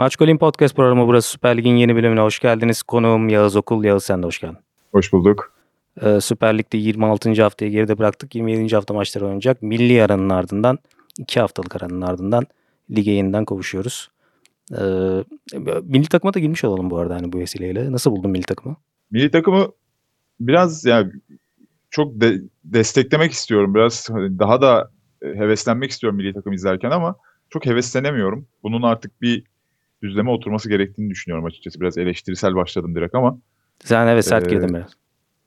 Maçkolin Podcast programı burası Süper Lig'in yeni bölümüne hoş geldiniz. Konuğum Yağız Okul. Yağız sen de hoş geldin. Hoş bulduk. Ee, Süper Lig'de 26. haftayı geride bıraktık. 27. hafta maçları oynayacak. Milli aranın ardından, 2 haftalık aranın ardından lige yeniden kavuşuyoruz. Ee, milli takıma da girmiş olalım bu arada hani bu vesileyle. Nasıl buldun milli takımı? Milli takımı biraz yani çok de, desteklemek istiyorum. Biraz daha da heveslenmek istiyorum milli takım izlerken ama çok heveslenemiyorum. Bunun artık bir düzleme oturması gerektiğini düşünüyorum açıkçası. Biraz eleştirisel başladım direkt ama. Sen evet sert Ee, girdin biraz.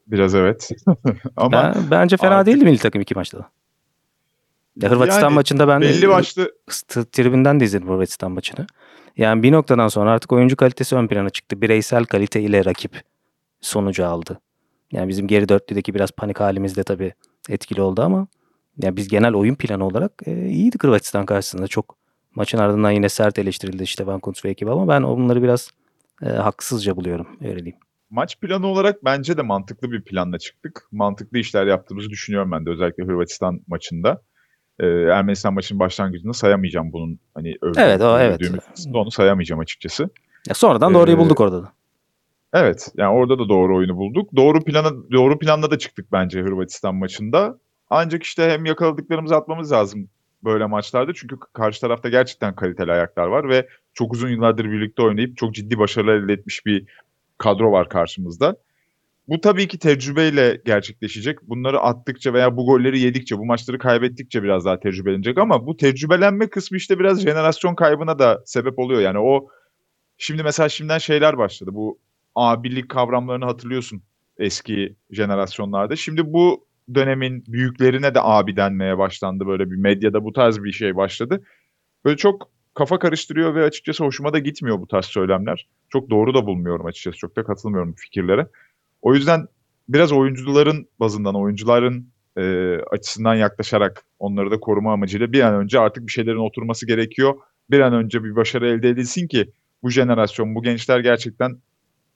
Biraz evet. ama Ben, bence fena artık- değildi milli takım iki maçta da. Ya Hırvatistan yani maçında ben belli başlı tribünden de izledim Hırvatistan maçını. Yani bir noktadan sonra artık oyuncu kalitesi ön plana çıktı. Bireysel kalite ile rakip sonucu aldı. Yani bizim geri dörtlüdeki biraz panik halimiz de tabii etkili oldu ama yani biz genel oyun planı olarak e, iyiydik Hırvatistan karşısında. Çok maçın ardından yine sert eleştirildi işte Van Kuntz ve ekibi ama ben onları biraz e, haksızca buluyorum öyle diyeyim. maç planı olarak bence de mantıklı bir planla çıktık. Mantıklı işler yaptığımızı düşünüyorum ben de özellikle Hırvatistan maçında. Ee, Ermenistan maçının başlangıcını sayamayacağım bunun hani övdüğüm, Evet, o evet. onu sayamayacağım açıkçası. Ya sonradan doğruyu Ee, bulduk orada da. Evet, yani orada da doğru oyunu bulduk. Doğru plana doğru planla da çıktık bence Hırvatistan maçında. Ancak işte hem yakaladıklarımızı atmamız lazım böyle maçlarda. Çünkü karşı tarafta gerçekten kaliteli ayaklar var ve çok uzun yıllardır birlikte oynayıp çok ciddi başarılar elde etmiş bir kadro var karşımızda. Bu tabii ki tecrübeyle gerçekleşecek. Bunları attıkça veya bu golleri yedikçe, bu maçları kaybettikçe biraz daha tecrübelenecek ama bu tecrübelenme kısmı işte biraz jenerasyon kaybına da sebep oluyor. Yani o şimdi mesela şimdiden şeyler başladı. Bu abilik kavramlarını hatırlıyorsun eski jenerasyonlarda. Şimdi bu dönemin büyüklerine de abi denmeye başlandı. Böyle bir medyada bu tarz bir şey başladı. Böyle çok kafa karıştırıyor ve açıkçası hoşuma da gitmiyor bu tarz söylemler. Çok doğru da bulmuyorum açıkçası. Çok da katılmıyorum fikirlere. O yüzden biraz oyuncuların bazından, oyuncuların e, açısından yaklaşarak onları da koruma amacıyla bir an önce artık bir şeylerin oturması gerekiyor. Bir an önce bir başarı elde edilsin ki bu jenerasyon, bu gençler gerçekten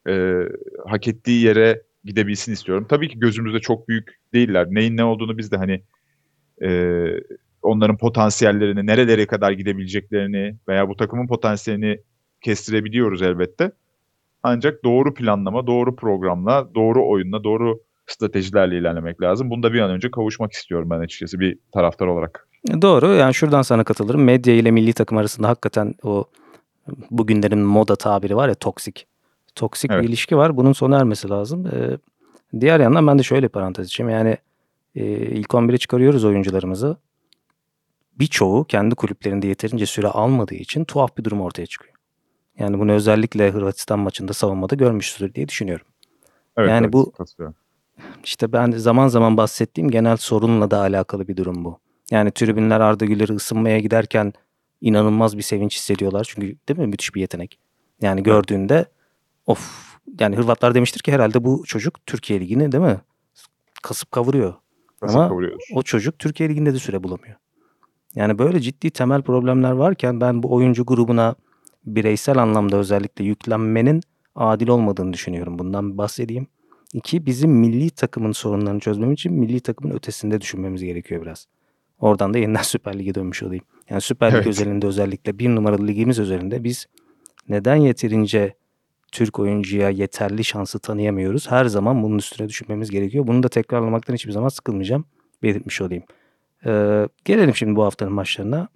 e, hak ettiği yere gidebilsin istiyorum. Tabii ki gözümüzde çok büyük değiller. Neyin ne olduğunu biz de hani e, onların potansiyellerini, nerelere kadar gidebileceklerini veya bu takımın potansiyelini kestirebiliyoruz elbette. Ancak doğru planlama, doğru programla, doğru oyunla, doğru stratejilerle ilerlemek lazım. Bunda bir an önce kavuşmak istiyorum ben açıkçası bir taraftar olarak. Doğru yani şuradan sana katılırım. Medya ile milli takım arasında hakikaten o bugünlerin moda tabiri var ya toksik. Toksik Evet. bir ilişki var. Bunun sona ermesi lazım. Ee, diğer yandan ben de şöyle parantez açayım. Yani e, ilk 11'e çıkarıyoruz oyuncularımızı. Birçoğu kendi kulüplerinde yeterince süre almadığı için tuhaf bir durum ortaya çıkıyor. Yani bunu özellikle Hırvatistan maçında savunmada görmüşsüzdür diye düşünüyorum. Evet, Yani evet, bu- katılıyorum. İşte ben zaman zaman bahsettiğim genel sorunla da alakalı bir durum bu. Yani tribünler Arda Güler'i ısınmaya giderken inanılmaz bir sevinç hissediyorlar. Çünkü değil mi müthiş bir yetenek. Yani gördüğünde of yani Hırvatlar demiştir ki herhalde bu çocuk Türkiye Ligi'ni değil mi? Kasıp kavuruyor. Nasıl Ama kavuruyoruz? O çocuk Türkiye Ligi'nde de süre bulamıyor. Yani böyle ciddi temel problemler varken ben bu oyuncu grubuna bireysel anlamda özellikle yüklenmenin adil olmadığını düşünüyorum. Bundan bahsedeyim. İki, bizim milli takımın sorunlarını çözmemiz için milli takımın ötesinde düşünmemiz gerekiyor biraz. Oradan da yeniden Süper Lig'e dönmüş olayım. Yani Süper Lig Evet. özelinde özellikle bir numaralı ligimiz özelinde biz neden yeterince Türk oyuncuya yeterli şansı tanıyamıyoruz? Her zaman bunun üstüne düşünmemiz gerekiyor. Bunu da tekrarlamaktan hiçbir zaman sıkılmayacağım. Belirtmiş olayım. Ee, gelelim şimdi bu haftanın maçlarına.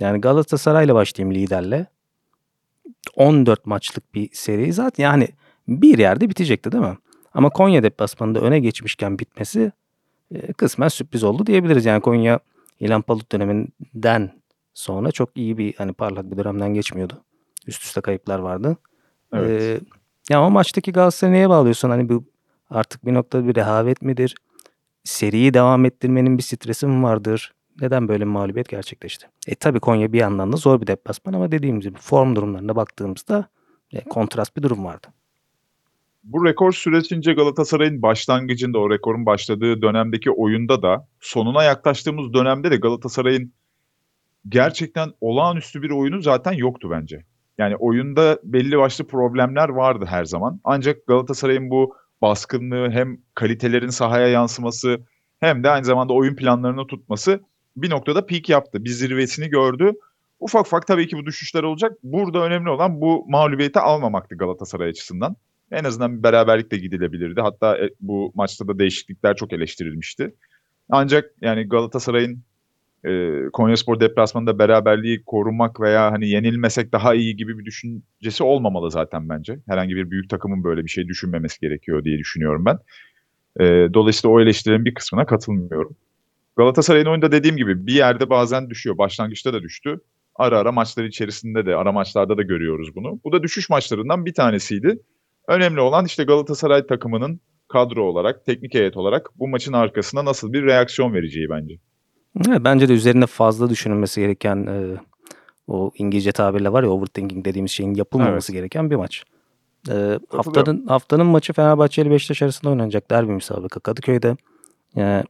Yani Galatasaray'la başlayayım liderle. 14 maçlık bir seri zaten yani bir yerde bitecekti değil mi? Ama Konya deplasmanında öne geçmişken bitmesi e, kısmen sürpriz oldu diyebiliriz. Yani Konya İlhan Palut döneminden sonra çok iyi bir hani parlak bir dönemden geçmiyordu. Üst üste kayıplar vardı. Evet. Ee, ya o maçtaki Galatasaray'ı neye bağlıyorsun? Hani bu artık bir noktada bir rehavet midir? Seriyi devam ettirmenin bir stresi mi vardır? Neden böyle bir mağlubiyet gerçekleşti? E tabii Konya bir yandan da zor bir deplasman ama dediğim gibi form durumlarına baktığımızda e, kontrast bir durum vardı. Bu rekor süresince Galatasaray'ın başlangıcında o rekorun başladığı dönemdeki oyunda da sonuna yaklaştığımız dönemde de Galatasaray'ın gerçekten olağanüstü bir oyunu zaten yoktu bence. Yani oyunda belli başlı problemler vardı her zaman. Ancak Galatasaray'ın bu baskınlığı hem kalitelerin sahaya yansıması hem de aynı zamanda oyun planlarını tutması bir noktada peak yaptı. Bir zirvesini gördü. ufak ufak tabii ki bu düşüşler olacak. Burada önemli olan bu mağlubiyeti almamaktı Galatasaray açısından. En azından bir beraberlikle gidilebilirdi. Hatta e, bu maçta da değişiklikler çok eleştirilmişti. Ancak yani Galatasaray'ın e, Konyaspor deplasmanında beraberliği korumak veya hani yenilmesek daha iyi gibi bir düşüncesi olmamalı zaten bence. Herhangi bir büyük takımın böyle bir şey düşünmemesi gerekiyor diye düşünüyorum ben. E, dolayısıyla o eleştirilerin bir kısmına katılmıyorum. Galatasaray'ın oyunda dediğim gibi bir yerde bazen düşüyor. Başlangıçta da düştü. Ara ara maçlar içerisinde de, ara maçlarda da görüyoruz bunu. Bu da düşüş maçlarından bir tanesiydi. Önemli olan işte Galatasaray takımının kadro olarak, teknik heyet olarak bu maçın arkasına nasıl bir reaksiyon vereceği bence. Evet, bence de üzerine fazla düşünülmesi gereken e, o İngilizce tabirle var ya overthinking dediğimiz şeyin yapılmaması Evet. gereken bir maç. E, haftanın haftanın maçı Fenerbahçe ile Beşiktaş arasında oynanacak derbi müsabaka Kadıköy'de. E,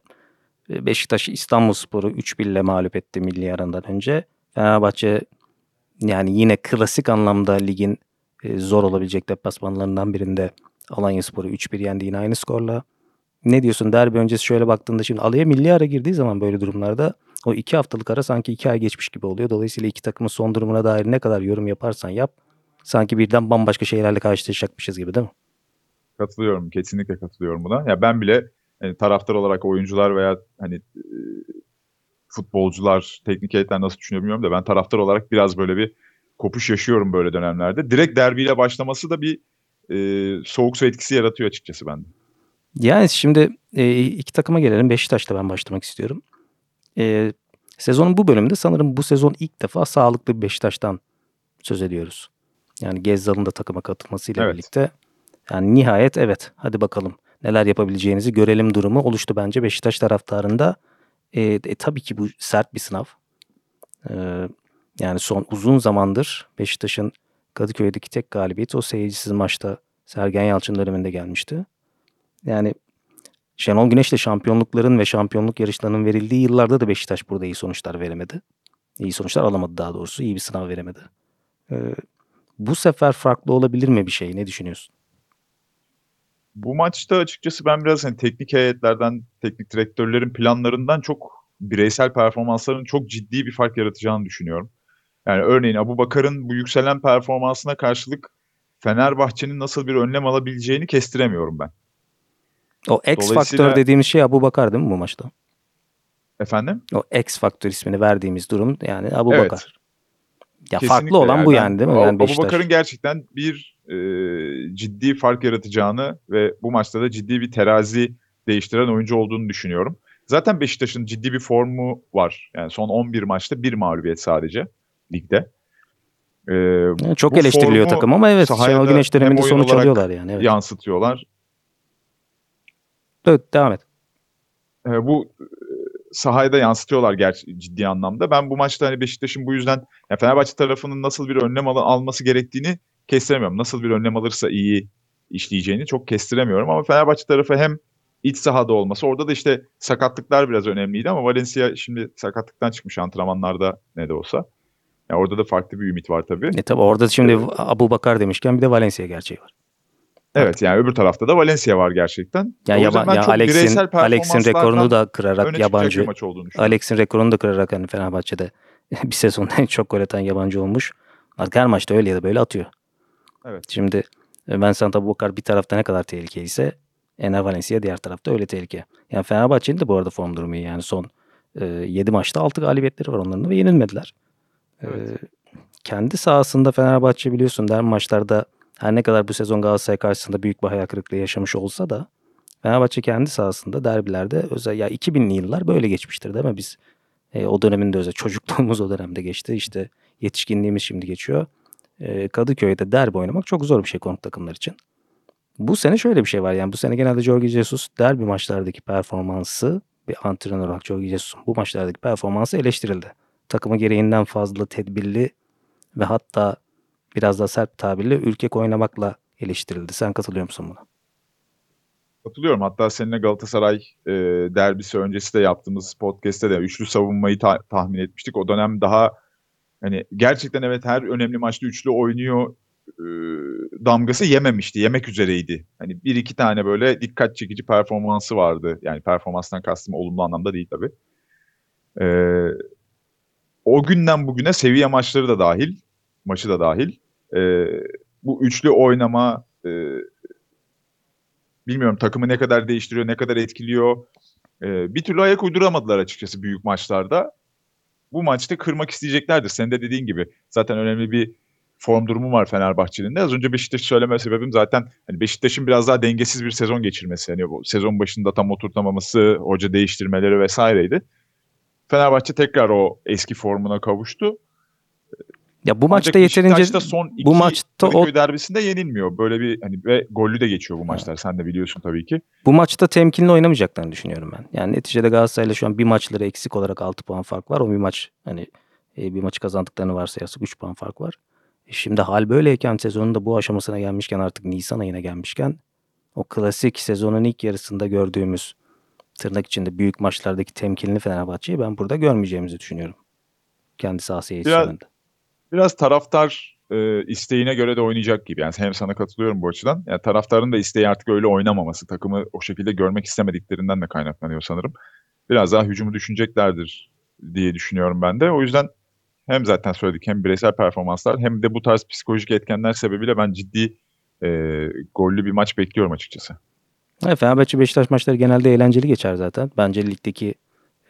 Beşiktaş İstanbulspor'u 3-1 ile mağlup etti milli arandan önce. Fenerbahçe yani yine klasik anlamda ligin e, zor olabilecek deplasmanlarından birinde Alanyaspor'u 3-1 yendi yine aynı skorla. Ne diyorsun derbi öncesi şöyle baktığında şimdi Alanya milli ara girdiği zaman böyle durumlarda o iki haftalık ara sanki iki ay geçmiş gibi oluyor. Dolayısıyla iki takımın son durumuna dair ne kadar yorum yaparsan yap sanki birden bambaşka şeylerle karşılaşacakmışız gibi değil mi? Katılıyorum, kesinlikle katılıyorum buna. Ya ben bile hani taraftar olarak oyuncular veya hani e, futbolcular, teknik heyetler nasıl düşünüyor bilmiyorum da ben taraftar olarak biraz böyle bir kopuş yaşıyorum böyle dönemlerde. Direkt derbiyle başlaması da bir e, soğuk su etkisi yaratıyor açıkçası bende. Yani şimdi e, iki takıma gelelim. Beşiktaş'ta ben başlamak istiyorum. E, sezonun bu bölümünde sanırım bu sezon ilk defa sağlıklı bir Beşiktaş'tan söz ediyoruz. Yani Gezzal'ın da takıma katılmasıyla Evet. birlikte. Yani nihayet evet hadi bakalım neler yapabileceğinizi görelim durumu oluştu bence Beşiktaş taraftarında. E, e, tabii ki bu sert bir sınav. E, yani son uzun zamandır Beşiktaş'ın Kadıköy'deki tek galibiyeti o seyircisiz maçta Sergen Yalçın döneminde gelmişti. Yani Şenol Güneş'le şampiyonlukların ve şampiyonluk yarışlarının verildiği yıllarda da Beşiktaş burada iyi sonuçlar veremedi. İyi sonuçlar alamadı daha doğrusu. İyi bir sınav veremedi. Ee, bu sefer farklı olabilir mi bir şey? Ne düşünüyorsun? Bu maçta açıkçası ben biraz hani teknik heyetlerden, teknik direktörlerin planlarından çok bireysel performansların çok ciddi bir fark yaratacağını düşünüyorum. Yani örneğin Abu Bakar'ın bu yükselen performansına karşılık Fenerbahçe'nin nasıl bir önlem alabileceğini kestiremiyorum ben. O X Dolayısıyla- faktör dediğimiz şey Abu Bakar değil mi bu maçta? Efendim? O X faktör ismini verdiğimiz durum yani Abu Evet. Bakar. Ya Kesinlikle farklı olan bu ben yani değil mi? Yani Abu. Bakar'ın gerçekten bir e, ciddi fark yaratacağını ve bu maçta da ciddi bir terazi değiştiren oyuncu olduğunu düşünüyorum. Zaten Beşiktaş'ın ciddi bir formu var. Yani son 11 maçta bir mağlubiyet sadece ligde. E, Yani çok bu eleştiriliyor takım ama evet sahaya Şenol Güneş döneminde sonuç alıyorlar yani. Evet. yansıtıyorlar. Evet, devam et. E, bu sahaya da yansıtıyorlar gerçi ciddi anlamda. Ben bu maçta hani Beşiktaş'ın bu yüzden ya Fenerbahçe tarafının nasıl bir önlem al- alması gerektiğini kestiremiyorum. Nasıl bir önlem alırsa iyi işleyeceğini çok kestiremiyorum ama Fenerbahçe tarafı hem iç sahada olması orada da işte sakatlıklar biraz önemliydi ama Valencia şimdi sakatlıktan çıkmış antrenmanlarda ne de olsa. Ya orada da farklı bir ümit var tabii. E tabi orada şimdi Evet. Abu Bakar demişken bir de Valencia gerçeği var. Evet yani öbür tarafta da Valencia var gerçekten. Ya, yüzden yaban, ben ya Alex'in Alex'in rekorunu da kırarak yabancı. Alex'in rekorunu da kırarak hani Fenerbahçe'de bir sezonda en çok gol atan yabancı olmuş. Artık her maçta öyle ya da böyle atıyor. Evet. Şimdi e, Vincent Abubakar bir tarafta ne kadar tehlikeliyse Ener Valencia diğer tarafta öyle tehlike. Yani Fenerbahçe'nin de bu arada form durumu iyi. Yani son e, 7 maçta 6 galibiyetleri var onların da ve yenilmediler. E, Evet. kendi sahasında Fenerbahçe biliyorsun der maçlarda her ne kadar bu sezon Galatasaray karşısında büyük bir hayal kırıklığı yaşamış olsa da Fenerbahçe kendi sahasında derbilerde özel ya 2000'li yıllar böyle geçmiştir değil mi? Biz e, o döneminde özel çocukluğumuz o dönemde geçti. İşte yetişkinliğimiz şimdi geçiyor. E, Kadıköy'de derbi oynamak çok zor bir şey konuk takımlar için. Bu sene şöyle bir şey var yani bu sene genelde Jorge Jesus derbi maçlardaki performansı bir antrenör olarak Jorge Jesus'un bu maçlardaki performansı eleştirildi. Takımı gereğinden fazla tedbirli ve hatta biraz daha sert bir tabirle ülkek oynamakla eleştirildi. Sen katılıyor musun buna? Katılıyorum. Hatta seninle Galatasaray e, derbisi öncesi de yaptığımız podcast'te de üçlü savunmayı ta- tahmin etmiştik. O dönem daha hani gerçekten evet her önemli maçta üçlü oynuyor e, damgası yememişti. Yemek üzereydi. Hani bir iki tane böyle dikkat çekici performansı vardı. Yani performanstan kastım olumlu anlamda değil tabii. E, o günden bugüne seviye maçları da dahil, maçı da dahil. E, bu üçlü oynama e, bilmiyorum takımı ne kadar değiştiriyor, ne kadar etkiliyor. E, bir türlü ayak uyduramadılar açıkçası büyük maçlarda. Bu maçta kırmak isteyeceklerdir. Senin de dediğin gibi zaten önemli bir form durumu var Fenerbahçe'nin de. Az önce Beşiktaş'ı söyleme sebebim zaten hani Beşiktaş'ın biraz daha dengesiz bir sezon geçirmesi. Hani bu sezon başında tam oturtamaması, hoca değiştirmeleri vesaireydi. Fenerbahçe tekrar o eski formuna kavuştu. Ya bu maçta Ancak yeterince Beşiktaş'ta son iki bu maçta o Kadıköy derbisinde yenilmiyor. Böyle bir hani ve gollü de geçiyor bu maçlar. Sen de biliyorsun tabii ki. bu maçta temkinli oynamayacaklarını düşünüyorum ben. Yani neticede Galatasaray'la şu an bir maçları eksik olarak 6 puan fark var. O bir maç hani e, bir maçı kazandıklarını varsayarsak 3 puan fark var. E, şimdi hal böyleyken sezonun da bu aşamasına gelmişken artık Nisan ayına gelmişken o klasik sezonun ilk yarısında gördüğümüz tırnak içinde büyük maçlardaki temkinli Fenerbahçe'yi ben burada görmeyeceğimizi düşünüyorum. Kendi sahası Biraz-. Biraz taraftar e, isteğine göre de oynayacak gibi. Yani hem sana katılıyorum bu açıdan. Yani taraftarın da isteği artık öyle oynamaması, takımı o şekilde görmek istemediklerinden de kaynaklanıyor sanırım. Biraz daha hücumu düşüneceklerdir diye düşünüyorum ben de. O yüzden hem zaten söyledik hem bireysel performanslar hem de bu tarz psikolojik etkenler sebebiyle ben ciddi e, gollü bir maç bekliyorum açıkçası. Evet, Fenerbahçe Beşiktaş maçları genelde eğlenceli geçer zaten. Bence ligdeki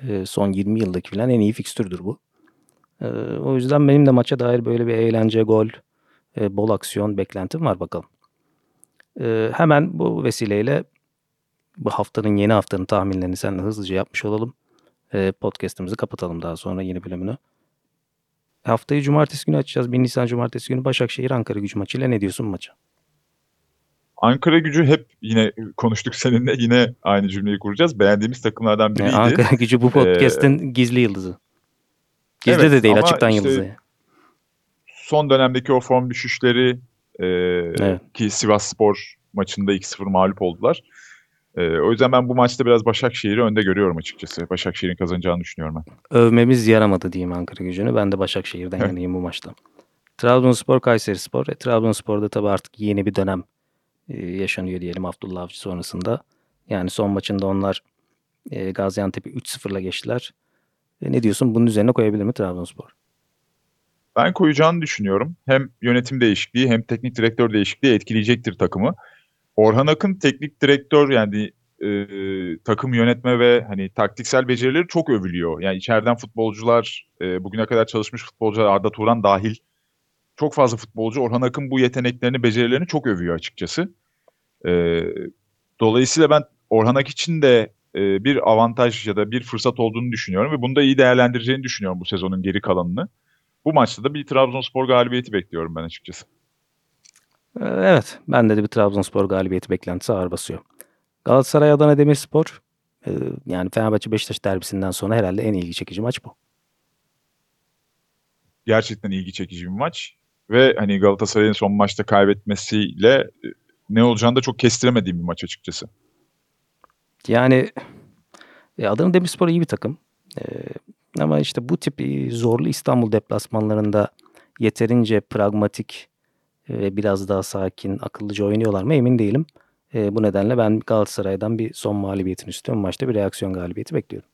e, son 20 yıldaki falan en iyi fikstürdür bu. E, o yüzden benim de maça dair böyle bir eğlence, gol, e, bol aksiyon beklentim var bakalım. E, hemen bu vesileyle bu haftanın yeni haftanın tahminlerini seninle hızlıca yapmış olalım. E, podcast'ımızı kapatalım daha sonra yeni bölümünü. Haftayı cumartesi günü açacağız. 1 Nisan cumartesi günü Başakşehir Ankara gücü maçıyla ne diyorsun maça? Ankara gücü hep yine konuştuk seninle yine aynı cümleyi kuracağız. Beğendiğimiz takımlardan E, biriydi. Ankara gücü bu podcast'in gizli yıldızı. Gizli Evet, de değil açıktan işte yıldızı. yani. son dönemdeki o form düşüşleri e, Evet. ki Sivas Spor maçında 2-0 mağlup oldular. E, o yüzden ben bu maçta biraz Başakşehir'i önde görüyorum açıkçası. Başakşehir'in kazanacağını düşünüyorum ben. Övmemiz yaramadı diyeyim Ankara gücünü. Ben de Başakşehir'den Evet. yanayım bu maçta. Trabzonspor, Kayserispor. E, Trabzonspor'da tabii artık yeni bir dönem e, yaşanıyor diyelim Abdullah Avcı sonrasında. Yani son maçında onlar e, Gaziantep'i 3-0'la geçtiler. E, ne diyorsun? Bunun üzerine koyabilir mi Trabzonspor? Ben koyacağını düşünüyorum. Hem yönetim değişikliği hem teknik direktör değişikliği etkileyecektir takımı. Orhan Akın teknik direktör yani e, takım yönetme ve hani taktiksel becerileri çok övülüyor. Yani içeriden futbolcular e, bugüne kadar çalışmış futbolcular Arda Turan dahil çok fazla futbolcu Orhan Akın bu yeteneklerini, becerilerini çok övüyor açıkçası. E, dolayısıyla ben Orhan Ak için de e, bir avantaj ya da bir fırsat olduğunu düşünüyorum ve bunu da iyi değerlendireceğini düşünüyorum bu sezonun geri kalanını. Bu maçta da bir Trabzonspor galibiyeti bekliyorum ben açıkçası. E, evet. Bende de bir Trabzonspor galibiyeti beklentisi ağır basıyor. Galatasaray Adana Demirspor. e, yani Fenerbahçe Beşiktaş derbisinden sonra herhalde en ilgi çekici maç bu. Gerçekten ilgi çekici bir maç. Ve hani Galatasaray'ın son maçta kaybetmesiyle e, ne olacağını da çok kestiremediğim bir maç açıkçası. Yani e, Adana Demirspor iyi bir takım. E, ama işte bu tip e, zorlu İstanbul deplasmanlarında yeterince pragmatik e, ve biraz daha sakin, akıllıca oynuyorlar mı emin değilim. E, bu nedenle ben Galatasaray'dan bir son mağlubiyetin istiyorum. Maçta bir reaksiyon galibiyeti bekliyorum.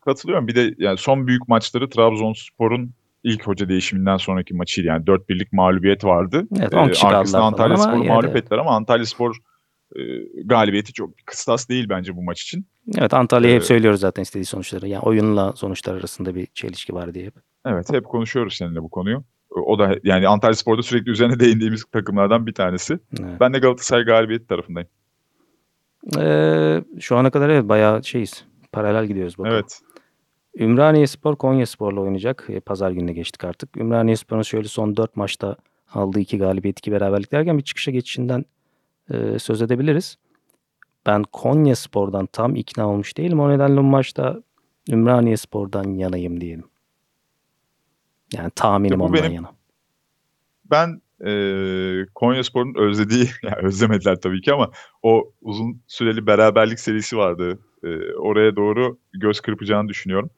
Katılıyorum. Bir de yani son büyük maçları Trabzonspor'un ilk hoca değişiminden sonraki maçıydı. Yani 4-1'lik mağlubiyet vardı. Evet 10 kişi Ee, falan Antalya ama Spor'u mağlup ettiler ama Antalya Spor e, galibiyeti çok kıstas değil bence bu maç için. Evet Antalya'ya hep Ee, söylüyoruz zaten istediği sonuçları. Yani oyunla sonuçlar arasında bir çelişki var diye hep. Evet hep konuşuyoruz seninle bu konuyu. O da yani Antalya Spor'da sürekli üzerine değindiğimiz takımlardan bir tanesi. Evet. Ben de Galatasaray galibiyeti tarafındayım. Ee, şu ana kadar evet bayağı şeyiz. Paralel gidiyoruz bakalım. Evet. Ümraniye Spor Konya Spor'la oynayacak. E, Pazar gününe geçtik artık. Ümraniye Spor'un şöyle son 4 maçta aldığı 2 galibiyet, 2 beraberlik derken bir çıkışa geçişinden e, söz edebiliriz. Ben Konya Spor'dan tam ikna olmuş değilim. O nedenle bu maçta Ümraniye Spor'dan yanayım diyelim. Yani tahminim bu ondan benim- yana. Ben eee Konya Spor'un özlediği, yani özlemediler tabii ki ama o uzun süreli beraberlik serisi vardı. Eee, oraya doğru göz kırpacağını düşünüyorum.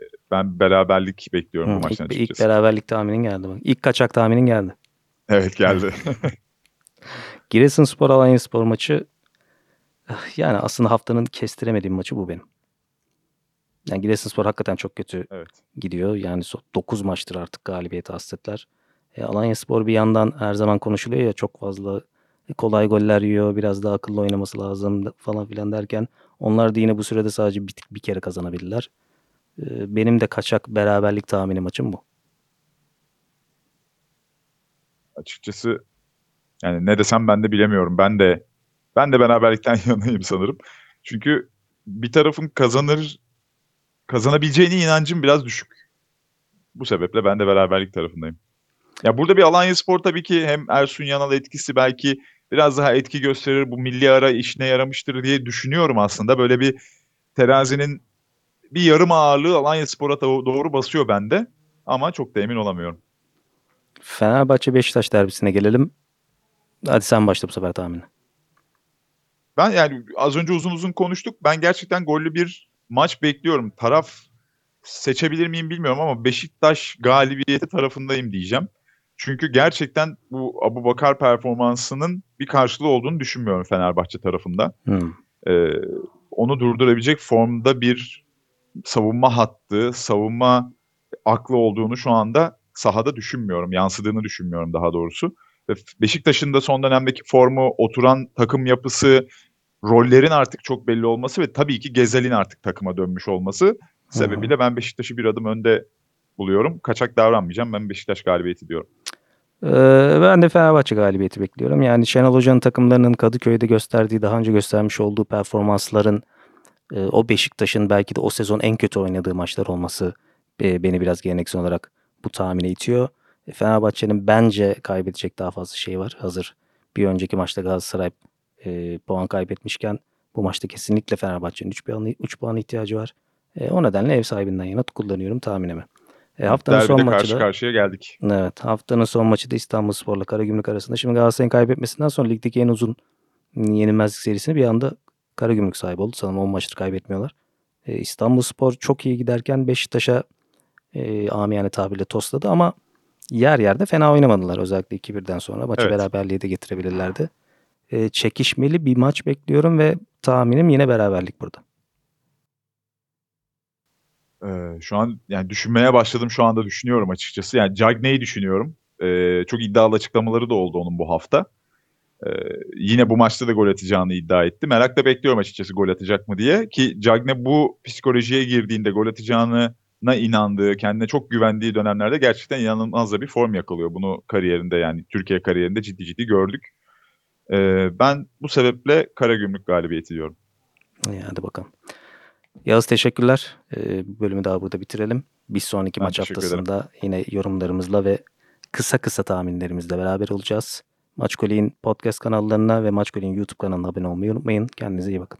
Eee, Ben beraberlik bekliyorum bu Hı, maçtan ilk, ilk açıkçası. beraberlik tahminin geldi. Bak. İlk kaçak tahminin geldi. Evet geldi. Giresunspor Alanya Spor maçı eh, yani aslında haftanın kestiremediğim maçı bu benim. Yani Giresunspor hakikaten çok kötü Evet. gidiyor. Yani 9 maçtır artık galibiyeti hasretler. E, Alanyaspor bir yandan her zaman konuşuluyor ya çok fazla kolay goller yiyor. Biraz daha akıllı oynaması lazım falan filan derken onlar da yine bu sürede sadece bir, bir kere kazanabilirler. E, benim de kaçak beraberlik tahmini maçım bu. Açıkçası yani ne desem ben de bilemiyorum. Ben de ben de beraberlikten yanayım sanırım. Çünkü bir tarafın kazanır kazanabileceğine inancım biraz düşük. Bu sebeple ben de beraberlik tarafındayım. Ya burada bir Alanyaspor tabii ki hem Ersun Yanal etkisi belki biraz daha etki gösterir. Bu milli ara işine yaramıştır diye düşünüyorum aslında. Böyle bir terazinin bir yarım ağırlığı Alanyaspor'a do- doğru basıyor bende. Ama çok da emin olamıyorum. Fenerbahçe Beşiktaş derbisine gelelim. Hadi sen başla bu sefer tahmini. Ben yani az önce uzun uzun konuştuk. Ben gerçekten gollü bir maç bekliyorum. Taraf seçebilir miyim bilmiyorum ama Beşiktaş galibiyeti tarafındayım diyeceğim. Çünkü gerçekten bu Abu Bakar performansının bir karşılığı olduğunu düşünmüyorum Fenerbahçe tarafında. Hmm. Ee, onu durdurabilecek formda bir savunma hattı, savunma aklı olduğunu şu anda sahada düşünmüyorum. Yansıdığını düşünmüyorum daha doğrusu. Beşiktaş'ın da son dönemdeki formu, oturan takım yapısı, rollerin artık çok belli olması ve tabii ki Gezel'in artık takıma dönmüş olması sebebiyle ben Beşiktaş'ı bir adım önde buluyorum. Kaçak davranmayacağım. Ben Beşiktaş galibiyeti diyorum. Ee, ben de Fenerbahçe galibiyeti bekliyorum. Yani Şenol Hoca'nın takımlarının Kadıköy'de gösterdiği, daha önce göstermiş olduğu performansların e, o Beşiktaş'ın belki de o sezon en kötü oynadığı maçlar olması e, beni biraz geleneksel olarak bu tahmine itiyor. E, Fenerbahçe'nin bence kaybedecek daha fazla şey var. Hazır bir önceki maçta Galatasaray e, puan kaybetmişken bu maçta kesinlikle Fenerbahçe'nin 3 puan, 3 puan ihtiyacı var. E, o nedenle ev sahibinden yana kullanıyorum tahminimi. E, haftanın son Derbide maçı karşı da karşıya geldik. Evet haftanın son maçı da İstanbulspor'la Karagümrük arasında. Şimdi Galatasaray'ın kaybetmesinden sonra ligdeki en uzun yenilmezlik serisini bir anda Karagümrük sahibi oldu. Sanırım 10 maçtır kaybetmiyorlar. E, İstanbulspor çok iyi giderken Beşiktaş'a e, amiyane tabirle tosladı ama yer yerde fena oynamadılar. Özellikle 2-1'den sonra maçı Evet. beraberliğe de getirebilirlerdi. E, çekişmeli bir maç bekliyorum ve tahminim yine beraberlik burada. Ee, şu an yani düşünmeye başladım. Şu anda düşünüyorum açıkçası. Yani Cagney'i düşünüyorum. Ee, çok iddialı açıklamaları da oldu onun bu hafta. Ee, yine bu maçta da gol atacağını iddia etti. Merakla bekliyorum açıkçası gol atacak mı diye. Ki Cagney bu psikolojiye girdiğinde gol atacağına inandığı, kendine çok güvendiği dönemlerde gerçekten inanılmaz da bir form yakalıyor. Bunu kariyerinde yani Türkiye kariyerinde ciddi ciddi gördük. Ee, ben bu sebeple Karagümrük galibiyeti diyorum. İyi, hadi bakalım. Yağız teşekkürler. Ee, bu bölümü daha burada bitirelim. Bir sonraki Ben maç haftasında yine yorumlarımızla ve kısa kısa tahminlerimizle beraber olacağız. Maçkolik'in podcast kanallarına ve Maçkolik'in YouTube kanalına abone olmayı unutmayın. Kendinize iyi bakın.